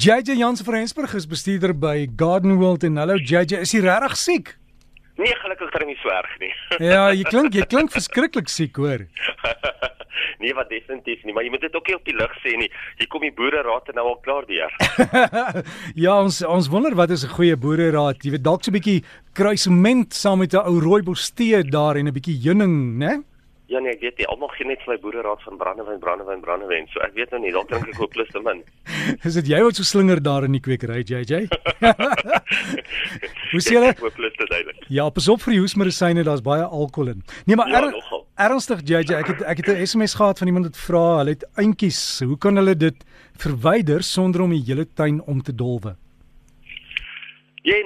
JJ Jansen van Rensburg is bestuurder by Garden World en hallo JJ, is jy regtig siek? Nee, gelukkig het hy nie so erg nie. ja, jy klink jy klink verskriklik siek, hoor. nee, wat definitief nie, maar jy moet dit ook nie op die lig sê nie. Hier kom die boere raad nou al klaar deur. ja, ons ons wonder wat is 'n goeie boere raad. Jy weet dalk so 'n bietjie kruisement saam met 'n ou rooibos tee daar en 'n bietjie heuning, né? Ja nee, ek weet nie, almal gee net vir my boere raad van brandewyn, brandewyn, brandewyn. So ek weet nou nie, dalk drink ek ook plus te min. Is dit jy wat so slinger daar in die kwekery, JJ? Hoe sê jy? Ook plus te duidelik. Ja, pas op vir die hoesmedisyne, daar's baie alkohol in. Nee, maar Ja, er, nogal. ernstig JJ, ek het ek het 'n SMS gehad van iemand wat vra, hulle het eintjies, hoe kan hulle dit verwyder sonder om die hele tuin om te dolwe? Ja,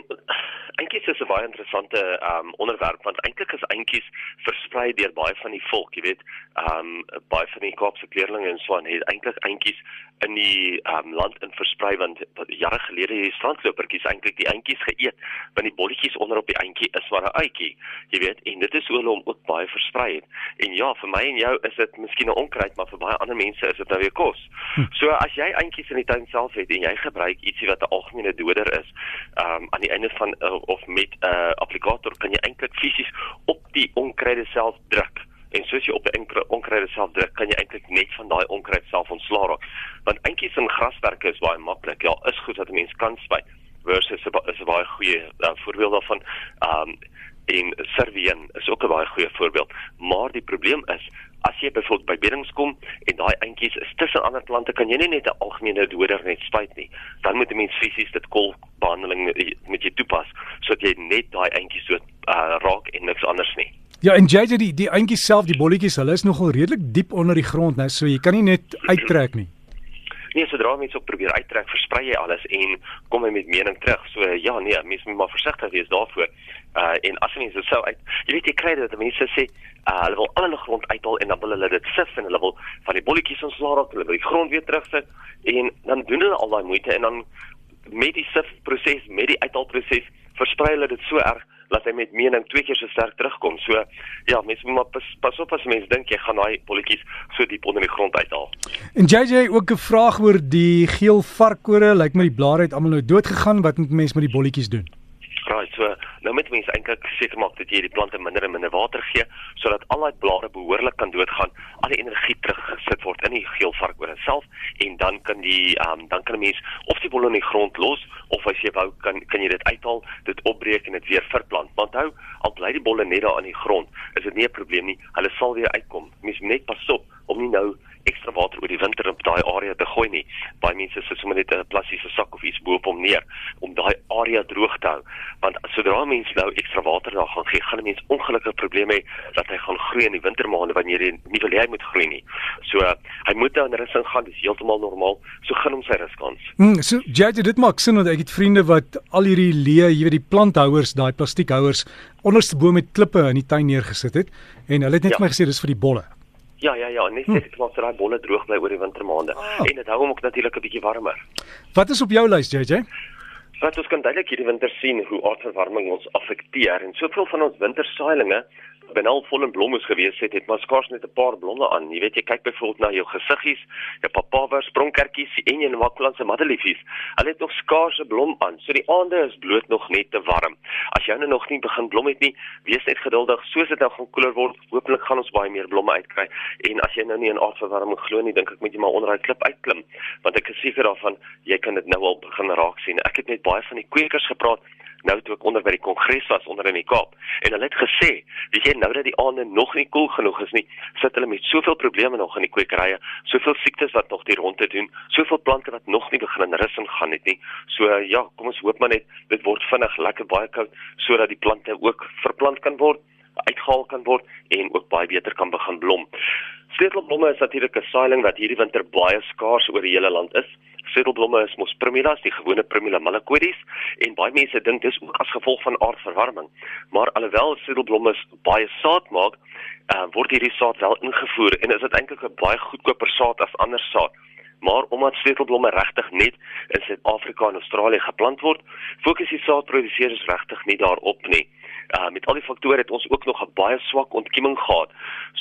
eintlik is 'n baie interessante um onderwerp want eintlik is eintjies versprei deur baie van die volk, jy weet, um baie van die Kaapse kleerlinge en so aan het eintlik eintjies in die um land in versprei want wat jare gelede het strandlopertjies eintlik die eintjies geëet, want die bolletjies onder op die eintjie is maar 'n uitjie, jy weet, en dit is hoe hulle hom ook baie versprei het. En ja, vir my en jou is dit miskien 'n onkruid, maar vir baie ander mense is dit nou weer kos. So as jy eintjies in die tuin self het en jy gebruik ietsie wat 'n algemene doder is, um aan die einde van uh, of met 'n uh, applikator kan jy eintlik fisies op die onkruide self druk. En soos jy op enkele onkruide self druk, kan jy eintlik net van daai onkruid self ontslaa raak. Want eintjies in graswerke is baie maklik. Ja, is goed dat 'n mens kan spuit versus is 'n 'n baie goeie uh, voorbeeld daarvan. Um en Servien is ook 'n baie goeie voorbeeld. Maar die probleem is as jy byvoorbeeld by beddings kom en daai eintjies is tussen ander plante, kan jy nie net 'n algemene doder net spuit nie. Dan moet 'n mens fisies dit kolbehandeling met- met jy toepas sodat jy net daai eintjies dood uh, raak en niks anders nie. Ja, en JJ die die eintjies self, die bolletjies, hulle is nogal redelik diep onder die grond, nou, so jy kan nie net uittrek nie. Nee, sodra mense ook probeer uittrek, versprei jy alles en kom hy met mening terug. So ja, nee, mense moet maar versigtig wees daarvoor. Uh en as mense dit sou uit, jy weet jy kry dat mense sê uh hulle wil al hulle grond uithaal en dan wil hulle dit sif en hulle wil van die bolletjies ontslaa raak, hulle wil die grond weer terugsit en dan doen hulle al daai moeite en dan met die sif proses, met die uithaalproses, versprei hulle dit so erg dat hy met mening twee keer so sterk terugkom. So ja, mense moet maar pas, pas op as mense dink jy gaan daai bolletjies so diep onder die grond uithaal. En JJ ook 'n vraag oor die geel varkore, lyk like my die blare het almal nou dood gegaan, wat moet mense met die bolletjies doen? Right, so nou moet mense eintlik seker maak dat jy die plante minder en minder water gee sodat al daai blare behoorlik kan doodgaan, al die energie teruggesit word in die geel varkore self en dan kan die ehm um, dan kan 'n mens of die bolle in die grond los of as jy wou kan kan jy dit uithaal, dit opbreek en dit weer verplant. Maar onthou, al bly die bolle net daar in die grond, is dit nie 'n probleem nie. Hulle sal weer uitkom. Mens moet net pas op om nie nou ekstra water oor die winter op daai area te gooi nie. Baie mense sit sommer net 'n plastiese sak of iets bo-op hom neer om daai area droog te hou. Sodra mense nou ekstra water daar gaan gee, gaan 'n mens ongelukkige probleme hê dat hy gaan groei in die wintermaande wanneer jy nie wil hy moet groei nie. So uh, hy moet dan rus ingaan, dis heeltemal normaal. So gun hom sy ruskans. Mm, so JJ, dit maak sin want ek het vriende wat al hierdie leë, jy weet die planthouers, daai plastiekhouers onderste bo met klippe in die tuin neergesit het en hulle het net Ja. vir my gesê dis vir die bolle. Ja, ja, ja, net net klaar sodat daai bolle droog bly oor die wintermaande. Ah. En dit hou hom ook natuurlik 'n bietjie warmer. Wat is op jou lys JJ? Want ons kan duidelik hierdie winter sien hoe aardverwarming ons affekteer en soveel van ons wintersaailinge binne al vol in blom moes gewees het, het maar skaars net 'n paar blomme aan. Jy weet jy kyk byvoorbeeld na jou gesiggies, jou papawers, spronkertjies en jou makkelandse maddeliefies. Hulle het nog skaars 'n blom aan. So die aande is bloot nog net te warm. As jy nou nog nie begin blom het nie, wees net geduldig. Soos dit nou gaan koeler word, hopelik gaan ons baie meer blomme uitkry. En as jy nou nie in aardverwarming glo nie, dink ek moet jy maar onder daai klip uitklim, want ek is seker daarvan jy kan dit nou al begin raak sien. Ek het met baie van die kwekers gepraat nou toe ek onder by die kongres was onder in die Kaap en hulle het gesê, weet jy nou dat die aande nog nie koel genoeg is nie, sit hulle met soveel probleme nog in die kwekerye, soveel siektes wat nog die rondte doen, soveel plante wat nog nie begin in rus ingaan het nie. So uh, ja, kom ons hoop maar net dit word vinnig lekker baie koud sodat die plante ook verplant kan word uitgehaal kan word en ook baie beter kan begin blom. Sleutelblomme is natuurlik 'n saailing wat hierdie winter baie skaars oor die hele land is. Sleutelblomme is mos primulas, die gewone Primula malicoides en baie mense dink dis ook as gevolg van aardverwarming. Maar alhoewel sleutelblomme baie saad maak, uh, word hierdie saad wel ingevoer en is dit eintlik 'n baie goedkoper saad as ander saad. Maar omdat sleutelblomme regtig net in Suid-Afrika en Australië geplant word, fokus die saadproduseerders regtig nie daarop nie. Uh met al die faktore het ons ook nog 'n baie swak ontkieming gehad.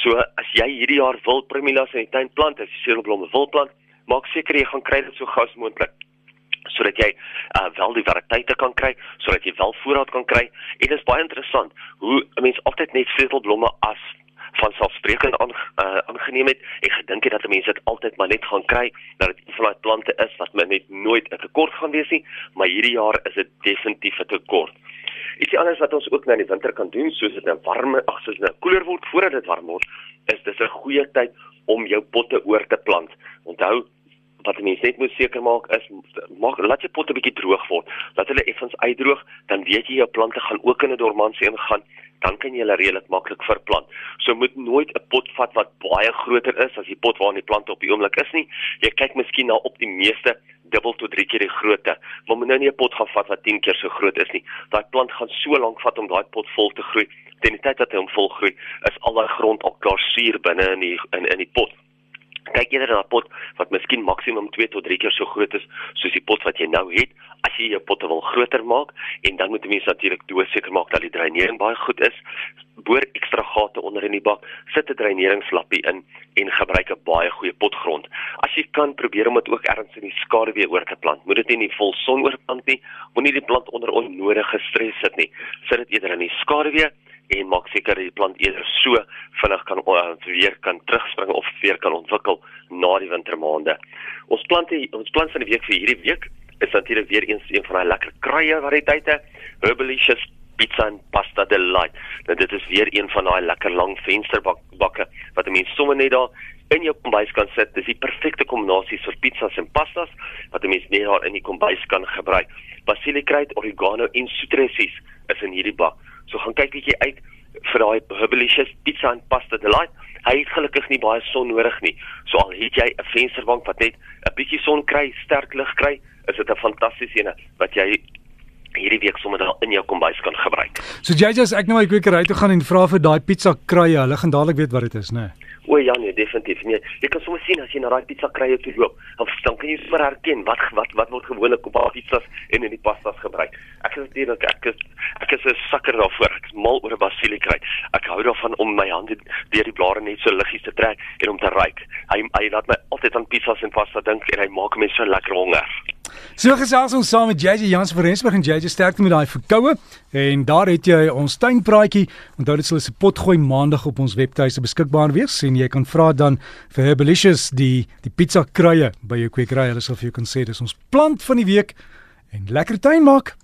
So as jy hierdie jaar wil primulas in die tuin plant, as jy sleutelblomme wil plant, maak seker jy gaan kry dit so gou as moontlik dan wel die variëteite kan kry sodat jy wel voorraad kan kry. En dit is baie interessant hoe 'n mens altyd net vredelblomme as van selfsprekend aan uh, aangeneem het en gedink het dat mense dit altyd maar net gaan kry dat dit van daai plante is wat men net nooit 'n tekort gaan wees nie, maar hierdie jaar is dit definitief 'n tekort. Ietsie anders wat ons ook nou in die winter kan doen, soos dit nou warm, ag soos dit nou koeler word voordat dit warm word, is dis 'n goeie tyd om jou potte oor te plant. Onthou wat mense net moet seker maak is maak laat jou potte bietjie droog word. Laat hulle effens uitdroog, dan weet jy jou plante gaan ook in 'n dormansie ingaan dan kan jy hulle redelik maklik verplant. So moet nooit 'n pot vat wat baie groter is as die pot waarin die plant op die oomblik is nie. Jy kyk miskien na op die meeste dubbel tot drie keer die grootte. Maar moet nou nie 'n pot gaan vat wat 10 keer so groot is nie. Daai plant gaan so lank vat om daai pot vol te groei. Teen die tyd dat hy hom vol groei, is al daai grond al klaar suur binne in die in in die pot kyk eerder na 'n pot wat miskien maksimum 2 tot 3 keer so groot is soos die pot wat jy nou het as jy jou potte wil groter maak en dan moet 'n mens natuurlik doelseker maak dat die dreinering baie goed is boor ekstra gate onder in die bak sit 'n dreineringslappie in en gebruik 'n baie goeie potgrond. As jy kan probeer om dit ook ergens in die skaduwee oor te plant. Moet dit nie in die vol son oorplant nie moenie die plant onder onnodige stres sit nie. Sit dit eerder in die skaduwee en maak seker die plant eerder so vinnig kan uh, weer kan terugspring of weer kan ontwikkel na die wintermaande. Ons plante ons plant van die week vir hierdie week is natuurlik weer eens een van daai lekker kruie variëteite, Herbalicious Pizza and Pasta Delight. Nou dit is weer een van daai lekker lang vensterbakke wat 'n mens sommer net daar in jou kombuis kan sit. Dis die perfekte kombinasie vir pizzas en pastas wat 'n mens net daar in die kombuis kan gebruik. Basiliekruid, oregano en citresies is in hierdie bak. So gaan kyk bietjie uit vir daai Herbalicious Pizza and Pasta Delight. Hy het gelukkig nie baie son nodig nie. So al het jy 'n vensterbank wat net 'n bietjie son kry, sterk lig kry, is dit 'n fantastiese een wat jy hierdie week sommer daar in jou kombuis kan gebruik. So JJ, ek nou my kweker uit toe gaan en vra vir daai pizza kruie. Hulle gaan dadelik weet wat dit is, né? Nee. O ja nee, definitief. Nee, jy kan sommer sien as jy na daai pizza krye toe loop, dan dan kan jy sommer herken wat wat wat word gewoonlik op daai pizzas en in die pastas gebruik. Ek is natuurlik ek is ek is 'n sakker daarvoor. Ek is mal oor 'n basiliekry. Ek hou daarvan om my hande deur die blare net so liggies te trek en om te ruik. Hy hy laat my altyd aan pizzas en pasta dink en hy maak my so lekker honger. So gesels ons saam met JJ Jans van Rensburg en JJ sterkte met daai verkoue en daar het jy ons tuinpraatjie. Onthou dit sal se potgooi maandag op ons webtuiste beskikbaar wees en jy kan vra dan vir Herbalicious die die pizza kruie by jou kwekery. Hulle sal vir jou kan sê dis ons plant van die week en lekker tuin maak.